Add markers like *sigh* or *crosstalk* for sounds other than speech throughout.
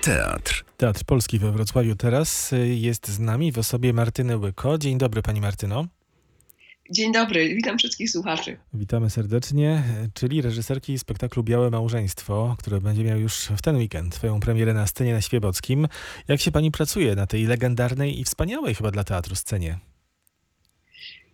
Teatr. Teatr Polski we Wrocławiu teraz y, jest z nami w osobie Martyny Łyko. Dzień dobry Pani Martyno. Dzień dobry, witam wszystkich słuchaczy. Witamy serdecznie, czyli reżyserki spektaklu Białe Małżeństwo, które będzie miał już w ten weekend swoją premierę na scenie na Świebockim. Jak się Pani pracuje na tej legendarnej i wspaniałej chyba dla teatru scenie?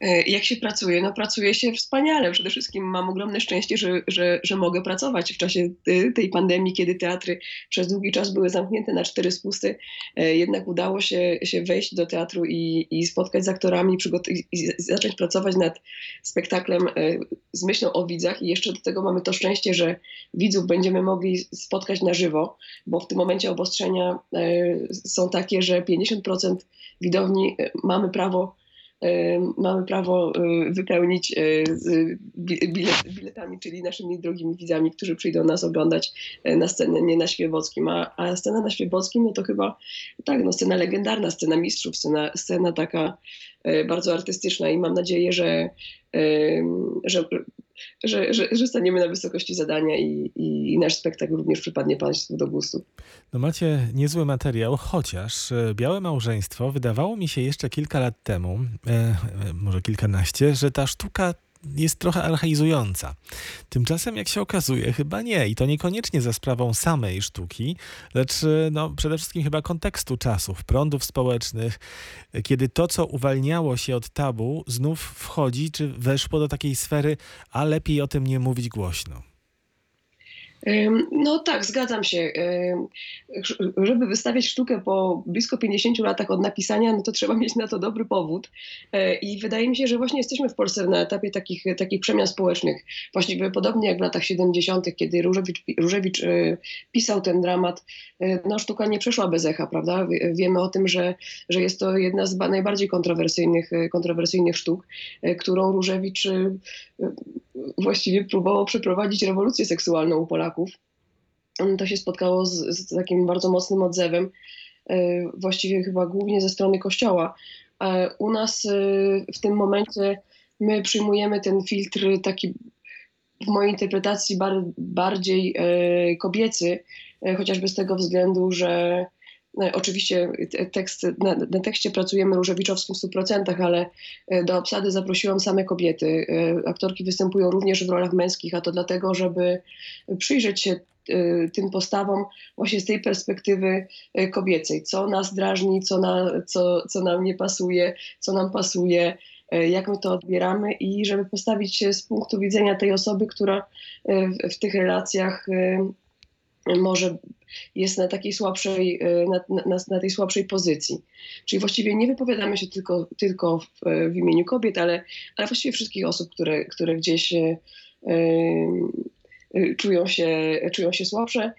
E, jak się pracuje? No pracuje się wspaniale. Przede wszystkim mam ogromne szczęście, że, że, że mogę pracować w czasie tej pandemii, kiedy teatry przez długi czas były zamknięte na cztery spusty. E, jednak udało się, się wejść do teatru i, i spotkać z aktorami i zacząć pracować nad spektaklem e, z myślą o widzach. I jeszcze do tego mamy to szczęście, że widzów będziemy mogli spotkać na żywo, bo w tym momencie obostrzenia są takie, że 50% widowni mamy prawo mamy prawo y, wypełnić y, biletami, czyli naszymi drogimi widzami, którzy przyjdą nas oglądać e, na scenę nie na Świebockim. A, a scena na Świebockim, no to chyba tak, no scena legendarna, scena mistrzów, scena, scena taka bardzo artystyczna i mam nadzieję, że, że że, że, że staniemy na wysokości zadania i, i, nasz spektakl również przypadnie Państwu do gustu. No macie niezły materiał, chociaż e, Białe Małżeństwo wydawało mi się jeszcze kilka lat temu, e, e może kilkanaście, że ta sztuka jest trochę archaizująca. Tymczasem, jak się okazuje, chyba nie. I to niekoniecznie za sprawą samej sztuki, lecz e, no, przede wszystkim chyba kontekstu czasów, prądów społecznych, kiedy to, co uwalniało się od tabu, znów wchodzi, czy weszło do takiej sfery, a lepiej o tym nie mówić głośno. No tak, zgadzam się. Żeby wystawiać sztukę po blisko 50 latach od napisania, no to trzeba mieć na to dobry powód. E, I wydaje mi się, że właśnie jesteśmy w Polsce na etapie takich, takich przemian społecznych. Właściwie podobnie jak w latach 70., kiedy Różewicz, Różewicz e, pisał ten dramat, e, no sztuka nie przeszła bez echa, prawda? Wiemy o tym, że, że jest to jedna z najbardziej kontrowersyjnych, kontrowersyjnych sztuk, którą Różewicz właściwie próbował przeprowadzić rewolucję seksualną u Polaków. To się spotkało z, z takim bardzo mocnym odzewem, e, właściwie chyba głównie ze strony Kościoła. U nas e, w tym momencie my przyjmujemy ten filtr taki w mojej interpretacji bar, bardziej e, kobiecy, chociażby z tego względu, że oczywiście tekst, na, na, tekście pracujemy różewiczowskim w 100%, ale e, do obsady zaprosiłam same kobiety. E, aktorki występują również w rolach męskich, a to dlatego, żeby przyjrzeć się e, tym postawom właśnie z tej perspektywy kobiecej. Co nas drażni, co, na, co, co nam nie pasuje, co nam pasuje, jak my to odbieramy i żeby postawić się z punktu widzenia tej osoby, która w, w tych relacjach może jest na takiej słabszej, e, na, na, na, tej słabszej pozycji. Czyli właściwie nie wypowiadamy się tylko, tylko w, w imieniu kobiet, ale, ale właściwie wszystkich osób, które, które gdzieś e, e, czują, się, czują się słabsze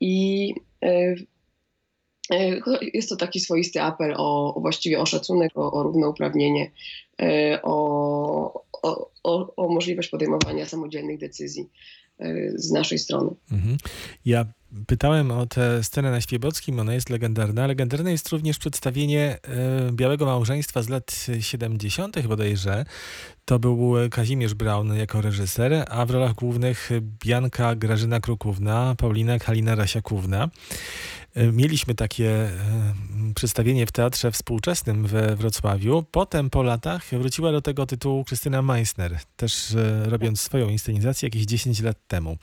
i e, e, jest to taki swoisty apel o, o właściwie o szacunek, o, o równouprawnienie, e, o, o, o możliwość podejmowania samodzielnych decyzji z naszej strony. Mhm. Ja pytałem o tę scenę na Świebockim, ona jest legendarna. Legendarne jest również przedstawienie e, Białego Małżeństwa z lat 70. bodajże. To był Kazimierz Braun jako reżyser, a w rolach głównych Bianka Grażyna Krukówna, Paulina Halina Rasiakówna. Mieliśmy takie e, przedstawienie w Teatrze Współczesnym we Wrocławiu. Potem po latach wróciła do tego tytułu Krystyna Meissner, też e, robiąc swoją inscenizację jakieś 10 lat temu.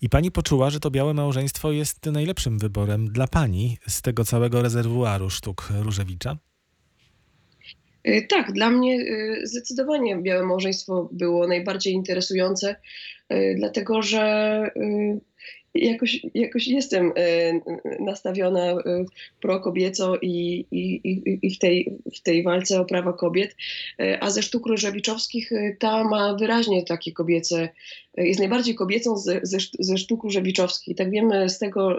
I pani poczuła, że to Białe Małżeństwo jest najlepszym wyborem dla pani z tego całego rezerwuaru sztuk Różewicza? Tak, dla mnie zdecydowanie Białe Małżeństwo było najbardziej interesujące, dlatego że jakoś, jakoś jestem e, nastawiona e, prokobieco i, i, i w, tej, w tej walce o prawa kobiet, e, a ze sztuk różewiczowskich ta ma wyraźnie takie kobiece, jest najbardziej kobiecą ze, ze, ze sztuk różewiczowskich. Tak wiemy z tego,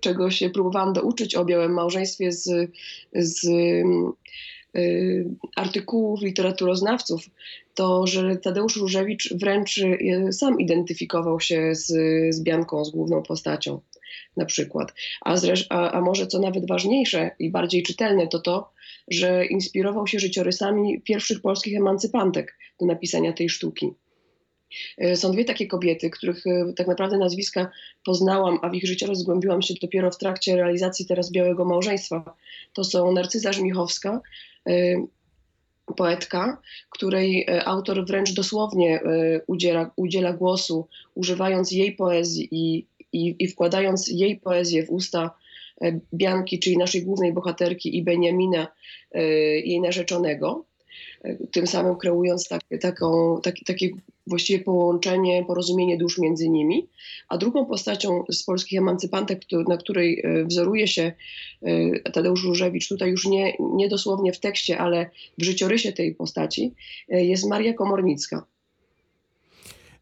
czego się próbowałam douczyć o białym małżeństwie z, z artykułów literaturoznawców, to że Tadeusz Różewicz wręcz y, sam identyfikował się z, z Bianką, z główną postacią na przykład. A, a, a może co nawet ważniejsze i bardziej czytelne to to, że inspirował się życiorysami pierwszych polskich emancypantek do napisania tej sztuki. Są dwie takie kobiety, których tak naprawdę nazwiska poznałam, a w ich życiorys zgłębiłam się dopiero w trakcie realizacji teraz Białego Małżeństwa. To są Narcyza Żmichowska, poetka, której autor wręcz dosłownie udziela, udziela głosu, używając jej poezji i, i, i wkładając jej poezję w usta Bianki, czyli naszej głównej bohaterki i Beniamina, jej narzeczonego tym samym kreując tak, taką, tak, takie właściwie połączenie, porozumienie dusz między nimi. A drugą postacią z polskich emancypantek, na której e, wzoruje się e, Tadeusz Różewicz, tutaj już nie, nie dosłownie w tekście, ale w życiorysie tej postaci, e, jest Maria Komornicka.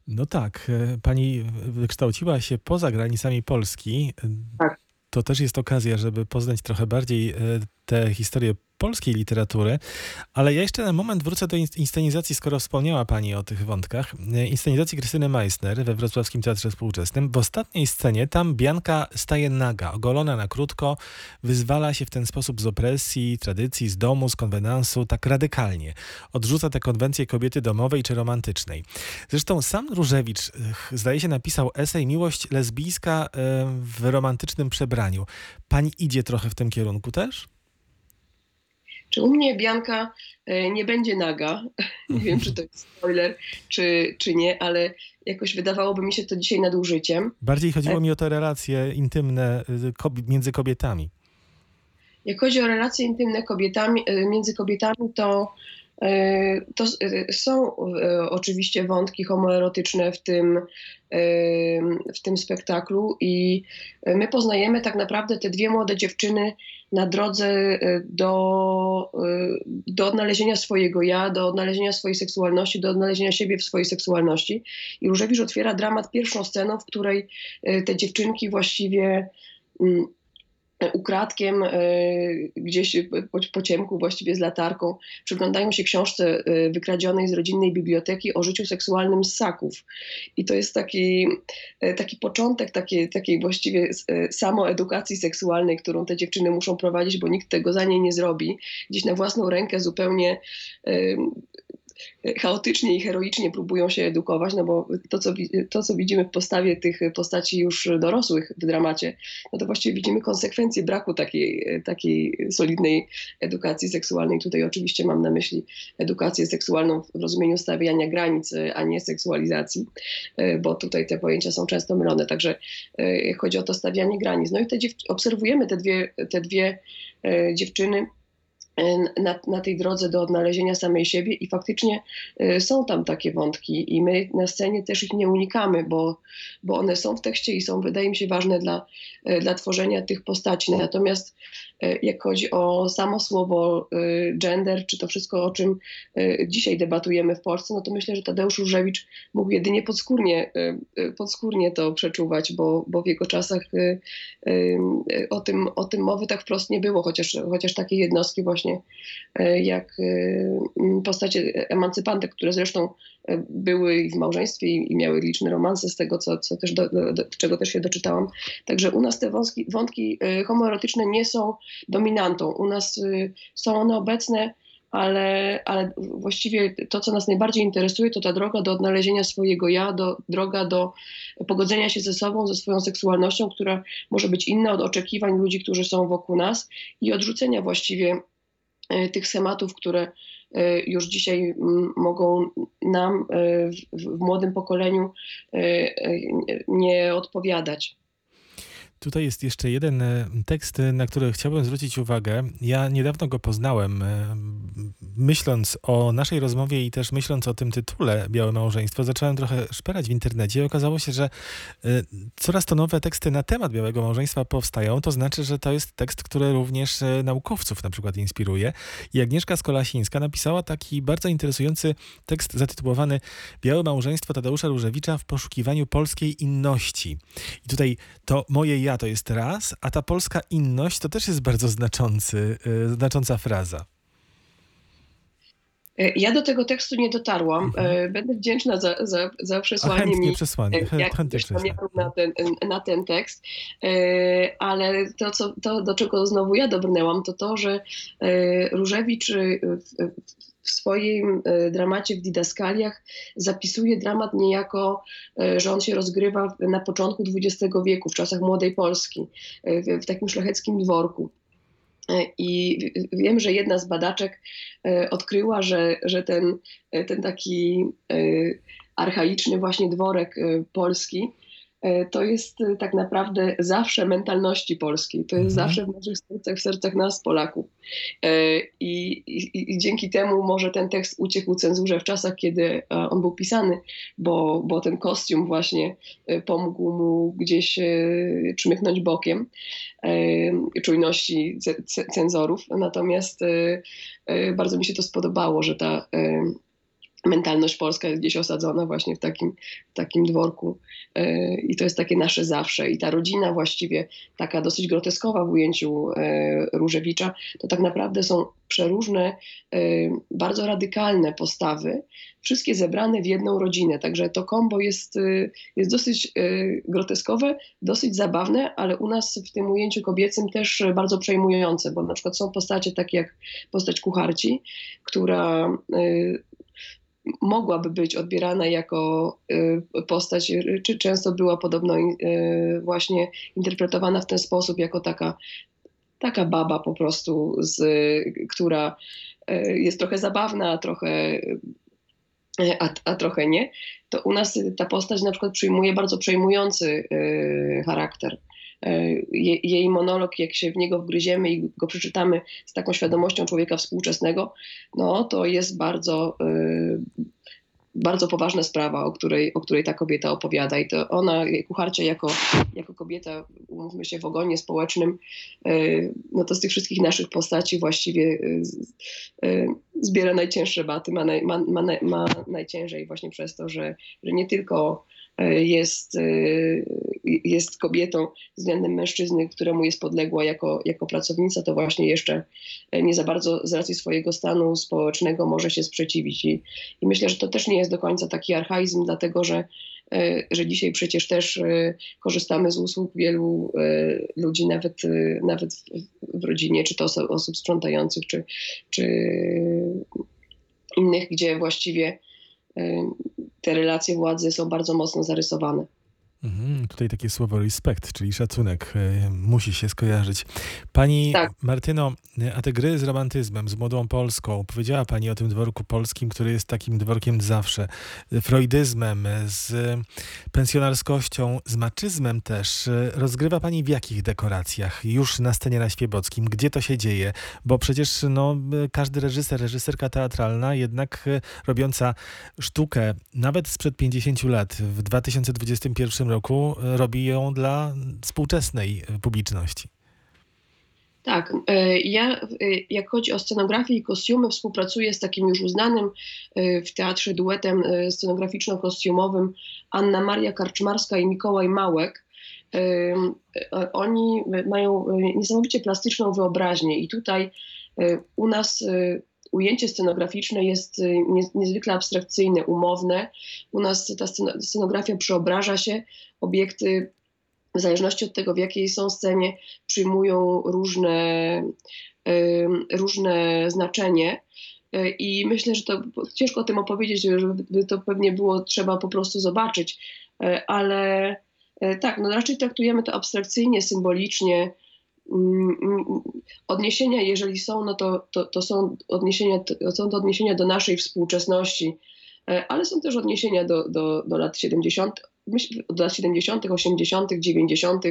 No tak, pani wykształciła się poza granicami Polski. Tak. To też jest okazja, żeby poznać trochę bardziej tę historię polskiej literatury, ale ja jeszcze na moment wrócę do inscenizacji, skoro wspomniała Pani o tych wątkach. E, inscenizacji Krystyny Meissner we Wrocławskim Teatrze Współczesnym. W ostatniej scenie tam Bianka staje naga, ogolona na krótko, wyzwala się w ten sposób z opresji, tradycji, z domu, z konwenansu, tak radykalnie. Odrzuca te konwencje kobiety domowej czy romantycznej. Zresztą sam Różewicz, zdaje się, napisał esej Miłość lesbijska e, w romantycznym przebraniu. Pani idzie trochę w tym kierunku też? Czy u mnie Bianka e, nie będzie naga? *laughs* Nie wiem, czy to jest spoiler, czy, czy nie, ale jakoś wydawałoby mi się to dzisiaj nadużyciem. Bardziej chodziło e, mi o te relacje intymne y, między kobietami. Jak chodzi o relacje intymne kobietami, między kobietami, to E, to e, są e, oczywiście wątki homoerotyczne w tym, w tym spektaklu i my poznajemy tak naprawdę te dwie młode dziewczyny na drodze do, do odnalezienia swojego ja, do odnalezienia swojej seksualności, do odnalezienia siebie w swojej seksualności. I Różewicz otwiera dramat pierwszą sceną, w której te dziewczynki właściwie mm, ukradkiem e, gdzieś po, po ciemku, właściwie z latarką, przyglądają się książce e, wykradzionej z rodzinnej biblioteki o życiu seksualnym ssaków. I to jest taki, e, taki początek takiej, takiej właściwie samoedukacji seksualnej, którą te dziewczyny muszą prowadzić, bo nikt tego za nie nie zrobi. Gdzieś na własną rękę zupełnie chaotycznie i heroicznie próbują się edukować, no bo to co, to, co widzimy w postawie tych postaci już dorosłych w dramacie, no to właściwie widzimy konsekwencje braku takiej, takiej solidnej edukacji seksualnej. Tutaj oczywiście mam na myśli edukację seksualną w rozumieniu stawiania granic, a nie seksualizacji, bo tutaj te pojęcia są często mylone. Także e, chodzi o to stawianie granic. No i te obserwujemy te dwie, te dwie e, dziewczyny, na, na, tej drodze do odnalezienia samej siebie i faktycznie y, są tam takie wątki i my na scenie też ich nie unikamy, bo, bo one są w tekście i są, wydaje mi się, ważne dla, y, dla tworzenia tych postaci. Natomiast y, jak chodzi o samo słowo gender, czy to wszystko, o czym dzisiaj debatujemy w Polsce, no to myślę, że Tadeusz Różewicz mógł jedynie podskórnie, podskórnie to przeczuwać, bo, bo w jego czasach o tym, o tym mowy tak wprost nie było, chociaż, chociaż takie jednostki właśnie e, jak e, postacie emancypantek, które zresztą e, były w małżeństwie i, miały liczne romanse z tego, co, co też do, do, czego też się doczytałam. Także u nas te wątki, wątki homoerotyczne nie są dominantą. U nas są one obecne ale, ale właściwie to, co nas najbardziej interesuje, to ta droga do odnalezienia swojego ja, do, droga do pogodzenia się ze sobą, ze swoją seksualnością, która może być inna od oczekiwań ludzi, którzy są wokół nas i odrzucenia właściwie E, tych schematów, które już dzisiaj mogą nam e, w, młodym pokoleniu nie odpowiadać. Tutaj jest jeszcze jeden tekst, na który chciałbym zwrócić uwagę. Ja niedawno go poznałem myśląc o naszej rozmowie i też myśląc o tym tytule Białe Małżeństwo, zacząłem trochę szperać w internecie i okazało się, że y, coraz to nowe teksty na temat Białego Małżeństwa powstają. To znaczy, że to jest tekst, który również y, naukowców na przykład inspiruje. I Agnieszka Skolasińska napisała taki bardzo interesujący tekst zatytułowany Białe Małżeństwo Tadeusza Różewicza w poszukiwaniu polskiej inności. I tutaj to moje ja to jest raz, a ta polska inność to też jest bardzo znaczący, y, znacząca fraza. E, ja do tego tekstu nie dotarłam. Mhm. E, będę wdzięczna za, za, za przesłanie mi przesłanie. Jak na ten, na ten tekst. E, ale to, co, to, do czego znowu ja dobrnęłam, to to, że Różewicz w swoim dramacie w Didaskaliach zapisuje dramat niejako, że on się rozgrywa na początku XX wieku, w czasach młodej Polski, w, w takim szlacheckim dworku. I wiem, że jedna z badaczek odkryła, że, że ten, ten taki archaiczny właśnie dworek polski E, to jest e, tak naprawdę zawsze mentalności polskiej. To jest mhm. zawsze w naszych sercach, w sercach nas, Polaków. E, I, i, I, dzięki temu może ten tekst uciekł cenzurze w czasach, kiedy on był pisany, bo, bo ten kostium właśnie pomógł mu gdzieś czmychnąć bokiem czujności cenzorów. Natomiast bardzo mi się to spodobało, że ta mentalność polska jest gdzieś osadzona właśnie w takim, w takim dworku e, i to jest takie nasze zawsze. I ta rodzina właściwie taka dosyć groteskowa w ujęciu e, Różewicza, to tak naprawdę są przeróżne, e, bardzo radykalne postawy, wszystkie zebrane w jedną rodzinę. Także to kombo jest, jest dosyć groteskowe, dosyć zabawne, ale u nas w tym ujęciu kobiecym też bardzo przejmujące, bo na przykład są postacie takie jak postać kucharci, która mogłaby być odbierana jako y, postać, czy często była podobno y, właśnie interpretowana w ten sposób, jako taka, taka baba po prostu, z, która y, jest trochę zabawna, a trochę, a, a trochę nie, to u nas ta postać na przykład przyjmuje bardzo przejmujący charakter. Jej monolog, jak się w niego wgryziemy i go przeczytamy z taką świadomością człowieka współczesnego, no to jest bardzo bardzo poważna sprawa, o której, o której ta kobieta opowiada. I to ona, kucharcia jako, jako kobieta, umówmy się, w ogonie społecznym, e, no to z tych wszystkich naszych postaci właściwie e, e, zbiera najcięższe baty, ma, naj, ma, ma, ma najciężej właśnie przez to, że, że nie tylko jest, jest kobietą względem mężczyzny, któremu jest podległa jako, jako pracownica, to właśnie jeszcze nie za bardzo z racji swojego stanu społecznego może się sprzeciwić. I, i myślę, że to też nie jest do końca taki archaizm, dlatego że że dzisiaj przecież też korzystamy z usług wielu ludzi, nawet, nawet w rodzinie, czy to osób sprzątających, czy, czy innych, gdzie właściwie te relacje władzy są bardzo mocno zarysowane. Mhm, tutaj takie słowo respekt, czyli szacunek y, musi się skojarzyć. Pani tak. Martyno, a te gry z romantyzmem, z młodą Polską, powiedziała Pani o tym dworku polskim, który jest takim dworkiem zawsze, freudyzmem, z pensjonarskością, z maczyzmem też. Rozgrywa Pani w jakich dekoracjach? Już na scenie na Świebockim? Gdzie to się dzieje? Bo przecież no, każdy reżyser, reżyserka teatralna, jednak robiąca sztukę, nawet sprzed 50 lat, w 2021 roku robi ją dla współczesnej publiczności. Tak, e, ja e, jak chodzi o scenografię i kostiumy, współpracuję z takim już uznanym e, w teatrze duetem scenograficzno-kostiumowym Anna Maria Karczmarska i Mikołaj Małek. Oni mają niesamowicie plastyczną wyobraźnię i tutaj u nas ujęcie scenograficzne jest niezwykle abstrakcyjne, umowne. U nas ta scenografia przeobraża się, obiekty w zależności od tego, w jakiej są scenie, przyjmują różne, różne znaczenie. E, I myślę, że to ciężko o tym opowiedzieć, żeby to pewnie było trzeba po prostu zobaczyć, ale tak, no raczej traktujemy to abstrakcyjnie, symbolicznie. Odniesienia, jeżeli są, no to, to, to są, odniesienia, to są to odniesienia do naszej współczesności, ale są też odniesienia do, do, do lat 70 myśl, od lat 70., 80., 90.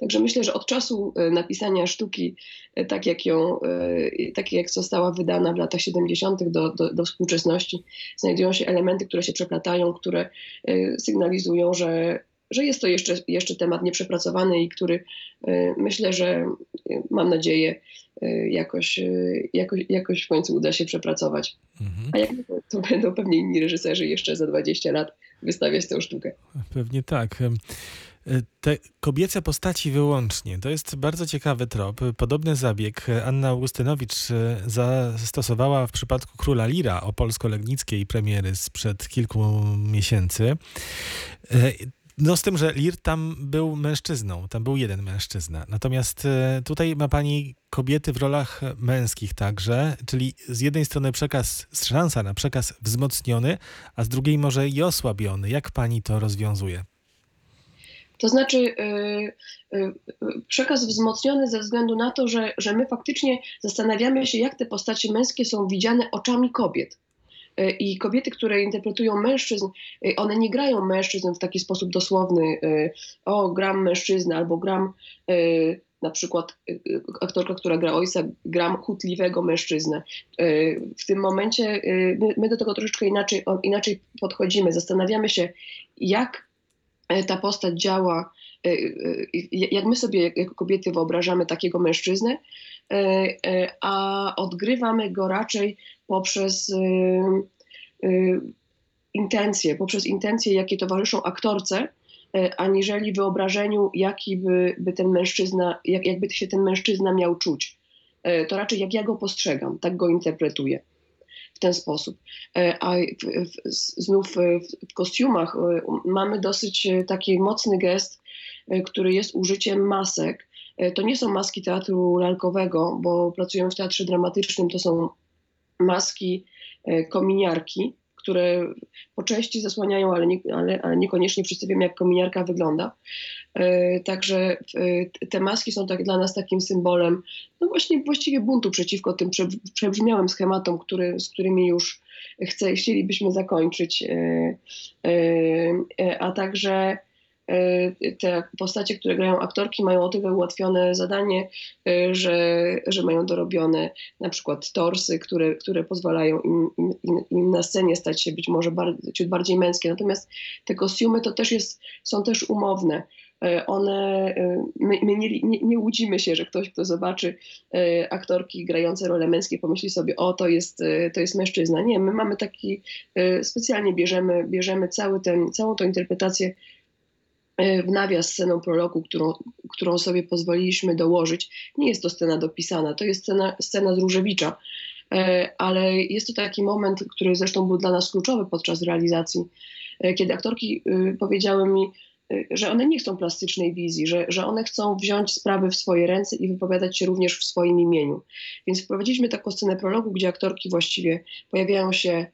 Także myślę, że od czasu e, napisania sztuki, e, tak jak ją, e, tak jak została wydana w latach 70. Do, do, do współczesności, znajdują się elementy, które się przeplatają, które sygnalizują, że, że jest to jeszcze, jeszcze temat nieprzepracowany i który myślę, że mam nadzieję jakoś, jakoś, jakoś w końcu uda się przepracować. Mhm. A jak to będą pewnie inni reżyserzy jeszcze za 20 lat wystawiać tę sztukę. Pewnie tak. E, te kobiece postaci wyłącznie. To jest bardzo ciekawy trop. Podobny zabieg Anna Augustynowicz e, zastosowała w przypadku Króla Lira o polsko-legnickiej premiery sprzed kilku miesięcy. No z tym, że Lir tam był mężczyzną, tam był jeden mężczyzna. Natomiast e, tutaj ma pani kobiety w rolach męskich także, czyli z jednej strony przekaz, szansa na przekaz wzmocniony, a z drugiej może i osłabiony. Jak pani to rozwiązuje? To znaczy yy, yy, przekaz wzmocniony ze względu na to, że, że my faktycznie zastanawiamy się, jak te postacie męskie są widziane oczami kobiet. Yy, I kobiety, które interpretują mężczyzn, yy, one nie grają mężczyzn w taki sposób dosłowny, yy, o, gram mężczyznę, albo gram na przykład aktorka, która gra ojca, gram chutliwego mężczyznę. W tym momencie my, do tego troszeczkę inaczej, inaczej podchodzimy. Zastanawiamy się, jak e, ta postać działa, e, e, jak my sobie jako kobiety wyobrażamy takiego mężczyznę, e, e, a odgrywamy go raczej poprzez e, e, intencje, poprzez intencje, jakie towarzyszą aktorce, e, aniżeli wyobrażeniu, jaki by, by ten mężczyzna, jak, jakby się ten mężczyzna miał czuć. E, To raczej jak ja go postrzegam, tak go interpretuję w ten sposób. E, A w, znów w, kostiumach mamy dosyć taki mocny gest, który jest użyciem masek. To nie są maski teatru lalkowego, bo pracujemy w teatrze dramatycznym, to są maski e, kominiarki, które po części zasłaniają, ale, nie, ale, ale niekoniecznie przedstawiają, jak kominiarka wygląda. E, Także e, te maski są tak dla nas takim symbolem, no właśnie właściwie buntu przeciwko tym prze, przebrzmiałym schematom, który, z którymi już chce, chcielibyśmy zakończyć. A także te postacie, które grają aktorki, mają o tyle ułatwione zadanie, e, że, że mają dorobione na przykład torsy, które, które pozwalają im, im, im- na scenie stać się być może bardziej, ciut bardziej męskie. Natomiast te kostiumy to też jest, są też umowne. E, One, my, my nie, nie, nie łudzimy się, że ktoś, kto zobaczy aktorki grające rolę męskie, pomyśli sobie, o, to jest, to jest mężczyzna. Nie, my mamy taki, specjalnie bierzemy, bierzemy cały ten, całą tą interpretację w nawias sceną prologu, którą, którą sobie pozwoliliśmy dołożyć. Nie jest to scena dopisana, to jest scena, scena z Różewicza, E, ale jest to taki moment, który zresztą był dla nas kluczowy podczas realizacji, e, kiedy aktorki powiedziały mi, że one nie chcą plastycznej wizji, że, że one chcą wziąć sprawy w swoje ręce i wypowiadać się również w swoim imieniu. Więc wprowadziliśmy taką scenę prologu, gdzie aktorki właściwie pojawiają się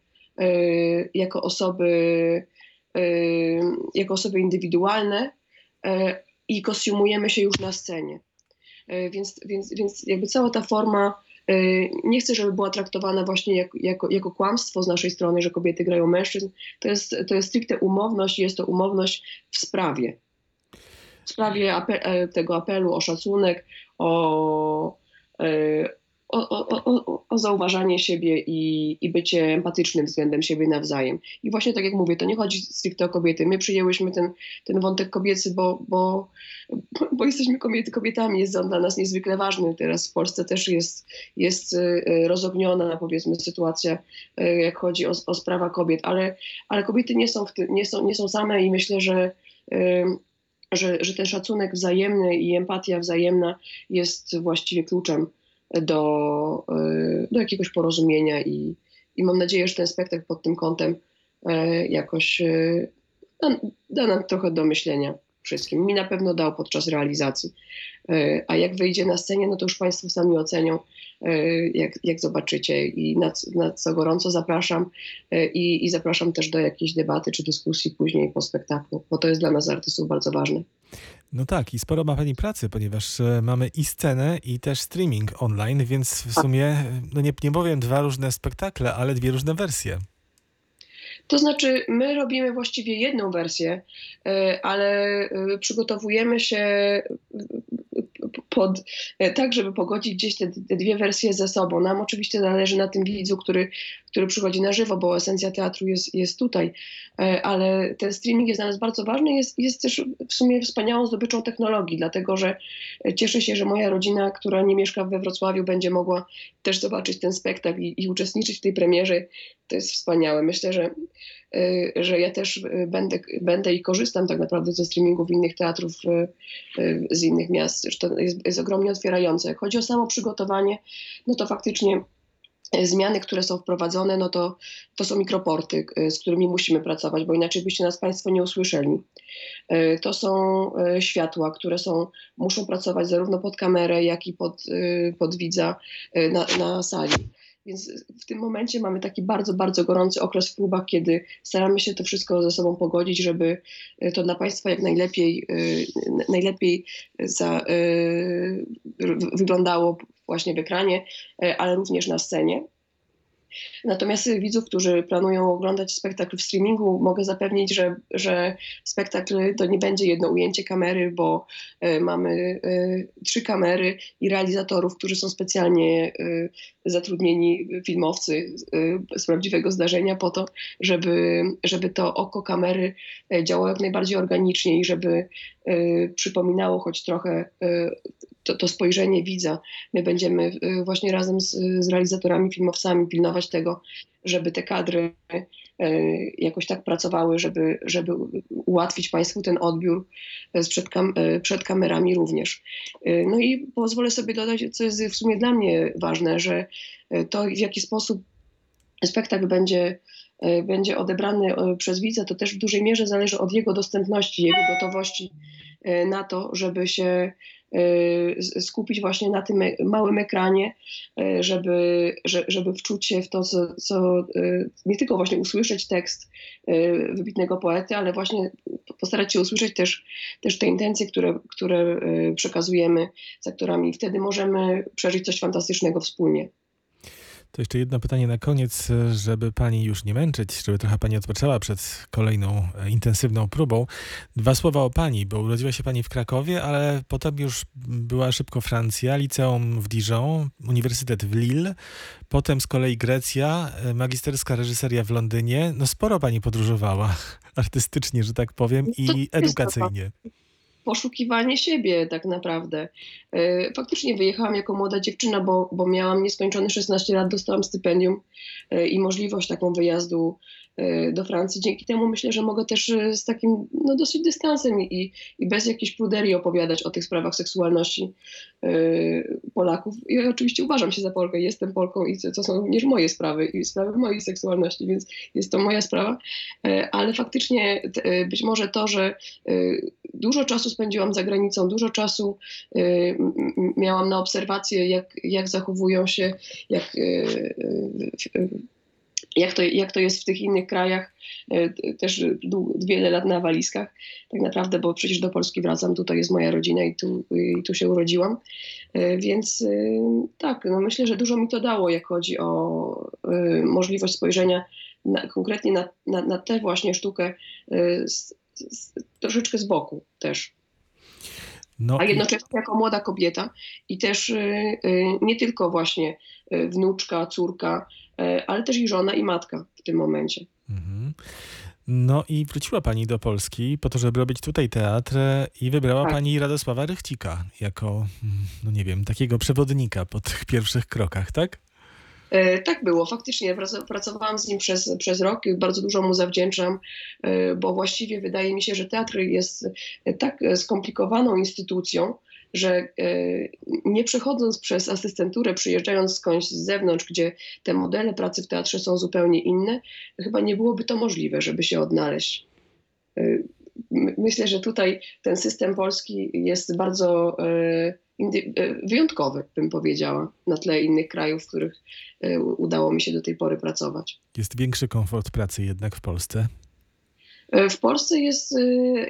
jako osoby, jako osoby indywidualne y, i kostiumujemy się już na scenie. Y, Więc, więc, więc jakby cała ta forma y, nie chcę, żeby była traktowana właśnie jako, jako, kłamstwo z naszej strony, że kobiety grają mężczyzn. To jest, to jest stricte umowność i jest to umowność w sprawie. W sprawie ape, e, tego apelu o szacunek, o, o, o, o, zauważanie siebie i, i bycie empatycznym względem siebie nawzajem. I właśnie tak jak mówię, to nie chodzi stricte o kobiety. My przyjęłyśmy ten, ten wątek kobiecy, bo, bo, bo jesteśmy kobiety, kobietami, jest on dla nas niezwykle ważny. Teraz w Polsce też jest, jest e, rozogniona, powiedzmy, sytuacja, e, jak chodzi o, o sprawa kobiet, ale, ale kobiety nie są, nie, są, nie są same i myślę, że, e, że, że ten szacunek wzajemny i empatia wzajemna jest właściwie kluczem do, e, do jakiegoś porozumienia i, i mam nadzieję, że ten spektakl pod tym kątem e, jakoś e, da, da nam trochę do myślenia wszystkim. Mi na pewno dał podczas realizacji. A jak wyjdzie na scenie, no to już Państwo sami ocenią, jak, jak zobaczycie. I na, na co gorąco zapraszam i, i zapraszam też do jakiejś debaty czy dyskusji później po spektaklu, bo to jest dla nas artystów bardzo ważne. No tak, i sporo ma pani pracy, ponieważ e, mamy i scenę, i też streaming online, więc w sumie, e, no nie, nie powiem dwa różne spektakle, ale dwie różne wersje. To znaczy, my robimy właściwie jedną wersję, e, ale e, przygotowujemy się e, pod, tak, żeby pogodzić gdzieś te, te dwie wersje ze sobą. Nam oczywiście zależy na tym widzu, który, który przychodzi na żywo, bo esencja teatru jest, jest tutaj, ale ten streaming jest dla nas bardzo ważny, jest, jest też w sumie wspaniałą zdobyczą technologii, dlatego że cieszę się, że moja rodzina, która nie mieszka we Wrocławiu, będzie mogła też zobaczyć ten spektakl i, i uczestniczyć w tej premierze. To jest wspaniałe. Myślę, że y, że ja też będę, będę i korzystam tak naprawdę ze streamingów innych teatrów y, y, z innych miast. To jest, jest ogromnie otwierające. Jak chodzi o samo przygotowanie, no to faktycznie zmiany, które są wprowadzone, no to, to są mikroporty, z którymi musimy pracować, bo inaczej byście nas Państwo nie usłyszeli. To są światła, które są, muszą pracować zarówno pod kamerę, jak i pod, pod widza na, na sali. Więc w tym momencie mamy taki bardzo, bardzo gorący okres w klubach, kiedy staramy się to wszystko ze sobą pogodzić, żeby y, to dla Państwa jak najlepiej, n- najlepiej za, w- wyglądało właśnie w ekranie, ale również na scenie. Natomiast widzów, którzy planują oglądać spektakl w streamingu, mogę zapewnić, że, że spektakl to nie będzie jedno ujęcie kamery, bo e, mamy e, trzy kamery i realizatorów, którzy są specjalnie e, zatrudnieni, filmowcy z prawdziwego zdarzenia po to, żeby, żeby to oko kamery działało jak najbardziej organicznie i żeby przypominało choć trochę to, to spojrzenie widza. My będziemy e, właśnie razem z, z realizatorami, filmowcami pilnować tego, żeby te kadry e, jakoś tak pracowały, żeby, żeby ułatwić Państwu ten odbiór z przed, kam, przed kamerami również. No i pozwolę sobie dodać, co jest w sumie dla mnie ważne, że to w jaki sposób spektakl będzie, będzie odebrany przez widza, to też w dużej mierze zależy od jego dostępności, jego gotowości na to, żeby się skupić właśnie na tym e- małym ekranie, e, żeby, że- żeby wczuć się w to, co, co e, nie tylko właśnie usłyszeć tekst wybitnego poety, ale właśnie postarać się usłyszeć też, też te intencje, które, które przekazujemy z aktorami. Wtedy możemy przeżyć coś fantastycznego wspólnie. To jeszcze jedno pytanie na koniec, żeby pani już nie męczyć, żeby trochę pani odpoczęła przed kolejną e, intensywną próbą. Dwa słowa o pani, bo urodziła się pani w Krakowie, ale potem już była szybko Francja, liceum w Dijon, uniwersytet w Lille, potem z kolei Grecja, e, magisterska reżyseria w Londynie. No sporo pani podróżowała *laughs* artystycznie, że tak powiem, i edukacyjnie. Poszukiwanie siebie tak naprawdę. E, Faktycznie wyjechałam jako młoda dziewczyna, bo, bo miałam nieskończone 16 lat, dostałam stypendium e, i możliwość taką wyjazdu do Francji. Dzięki temu myślę, że mogę też e, z takim no, dosyć dystansem i, i bez jakiejś pruderii opowiadać o tych sprawach seksualności e, Polaków. I oczywiście uważam się za Polkę, jestem Polką i to są również moje sprawy i sprawy mojej seksualności, więc jest to moja sprawa. E, Ale faktycznie e, być może to, że e, dużo czasu spędziłam za granicą, dużo czasu miałam na obserwacje, jak, jak zachowują się, jak, jak, to, jak to jest w tych innych krajach. Y, Też wiele lat na walizkach, tak naprawdę, bo przecież do Polski wracam, tutaj jest moja rodzina i tu, i tu się urodziłam. Y, Więc y, tak, no myślę, że dużo mi to dało, jak chodzi o możliwość spojrzenia na, konkretnie na, na, na tę właśnie sztukę z, z, troszeczkę z boku też No, a jednocześnie jako młoda kobieta i też nie tylko właśnie wnuczka, córka, ale też i żona i matka w tym momencie. Mhm. No i wróciła pani do Polski po to, żeby robić tutaj teatr i wybrała Tak. pani Radosława Rychcika jako, no nie wiem, takiego przewodnika po tych pierwszych krokach, tak? E, Tak było, faktycznie prac- pracowałam z nim przez, przez rok i bardzo dużo mu zawdzięczam, e, bo właściwie wydaje mi się, że teatr jest tak e, skomplikowaną instytucją, że e, nie przechodząc przez asystenturę, przyjeżdżając skądś z zewnątrz, gdzie te modele pracy w teatrze są zupełnie inne, chyba nie byłoby to możliwe, żeby się odnaleźć. E, my- Myślę, że tutaj ten system polski jest bardzo e, wyjątkowy, bym powiedziała, na tle innych krajów, w których udało mi się do tej pory pracować. Jest większy komfort pracy jednak w Polsce. E, W Polsce jest, e,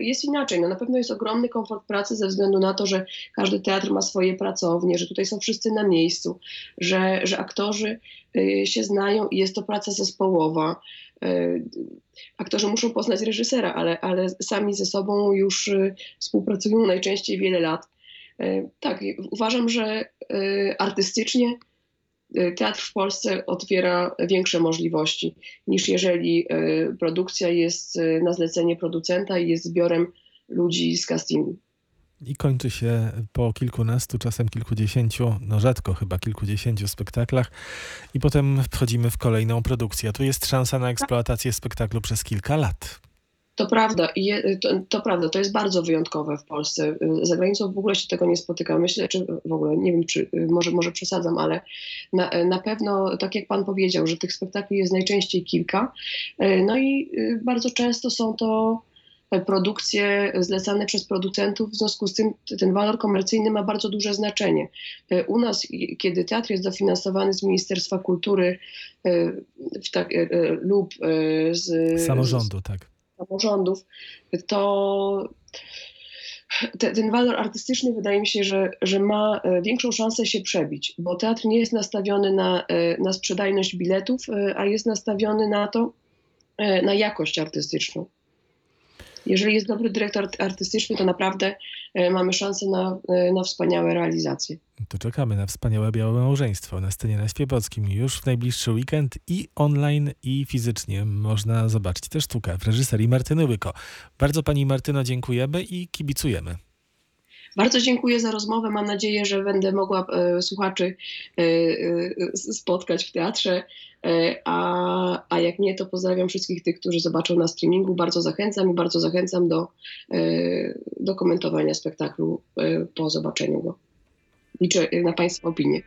jest inaczej. No na pewno jest ogromny komfort pracy ze względu na to, że każdy teatr ma swoje pracownie, że tutaj są wszyscy na miejscu, że, że aktorzy e, się znają i jest to praca zespołowa. Aktorzy muszą poznać reżysera, ale, ale sami ze sobą już współpracują najczęściej wiele lat. Tak, uważam, że artystycznie teatr w Polsce otwiera większe możliwości niż jeżeli e, produkcja jest e, na zlecenie producenta i jest zbiorem ludzi z castingu. I kończy się po kilkunastu, czasem kilkudziesięciu, no rzadko chyba kilkudziesięciu spektaklach i potem wchodzimy w kolejną produkcję. Tu jest szansa na eksploatację spektaklu przez kilka lat. To prawda, je, to, to prawda, to jest bardzo wyjątkowe w Polsce. Za granicą w ogóle się tego nie spotyka. Myślę, czy w ogóle nie wiem, czy może, może przesadzam, ale na, na pewno, tak jak pan powiedział, że tych spektakli jest najczęściej kilka. No i bardzo często są to produkcje zlecane przez producentów, w związku z tym ten walor komercyjny ma bardzo duże znaczenie. U nas, kiedy teatr jest dofinansowany z Ministerstwa Kultury lub z samorządu, tak. Samorządów, to te, ten walor artystyczny wydaje mi się, że, że ma większą szansę się przebić, bo teatr nie jest nastawiony na, na sprzedajność biletów, a jest nastawiony na to, na jakość artystyczną. Jeżeli jest dobry dyrektor artystyczny, to naprawdę mamy szansę na, na wspaniałe realizacje. To czekamy na wspaniałe białe małżeństwo na scenie na Świebockim już w najbliższy weekend i online i fizycznie można zobaczyć też sztukę w reżyserii Martyny Łyko. Bardzo pani Martyno dziękujemy i kibicujemy. Bardzo dziękuję za rozmowę. Mam nadzieję, że będę mogła e, słuchaczy e, e, spotkać w teatrze. A, a jak nie, to pozdrawiam wszystkich tych, którzy zobaczą na streamingu. Bardzo zachęcam i bardzo zachęcam do, do komentowania spektaklu po zobaczeniu go. Liczę na Państwa opinię.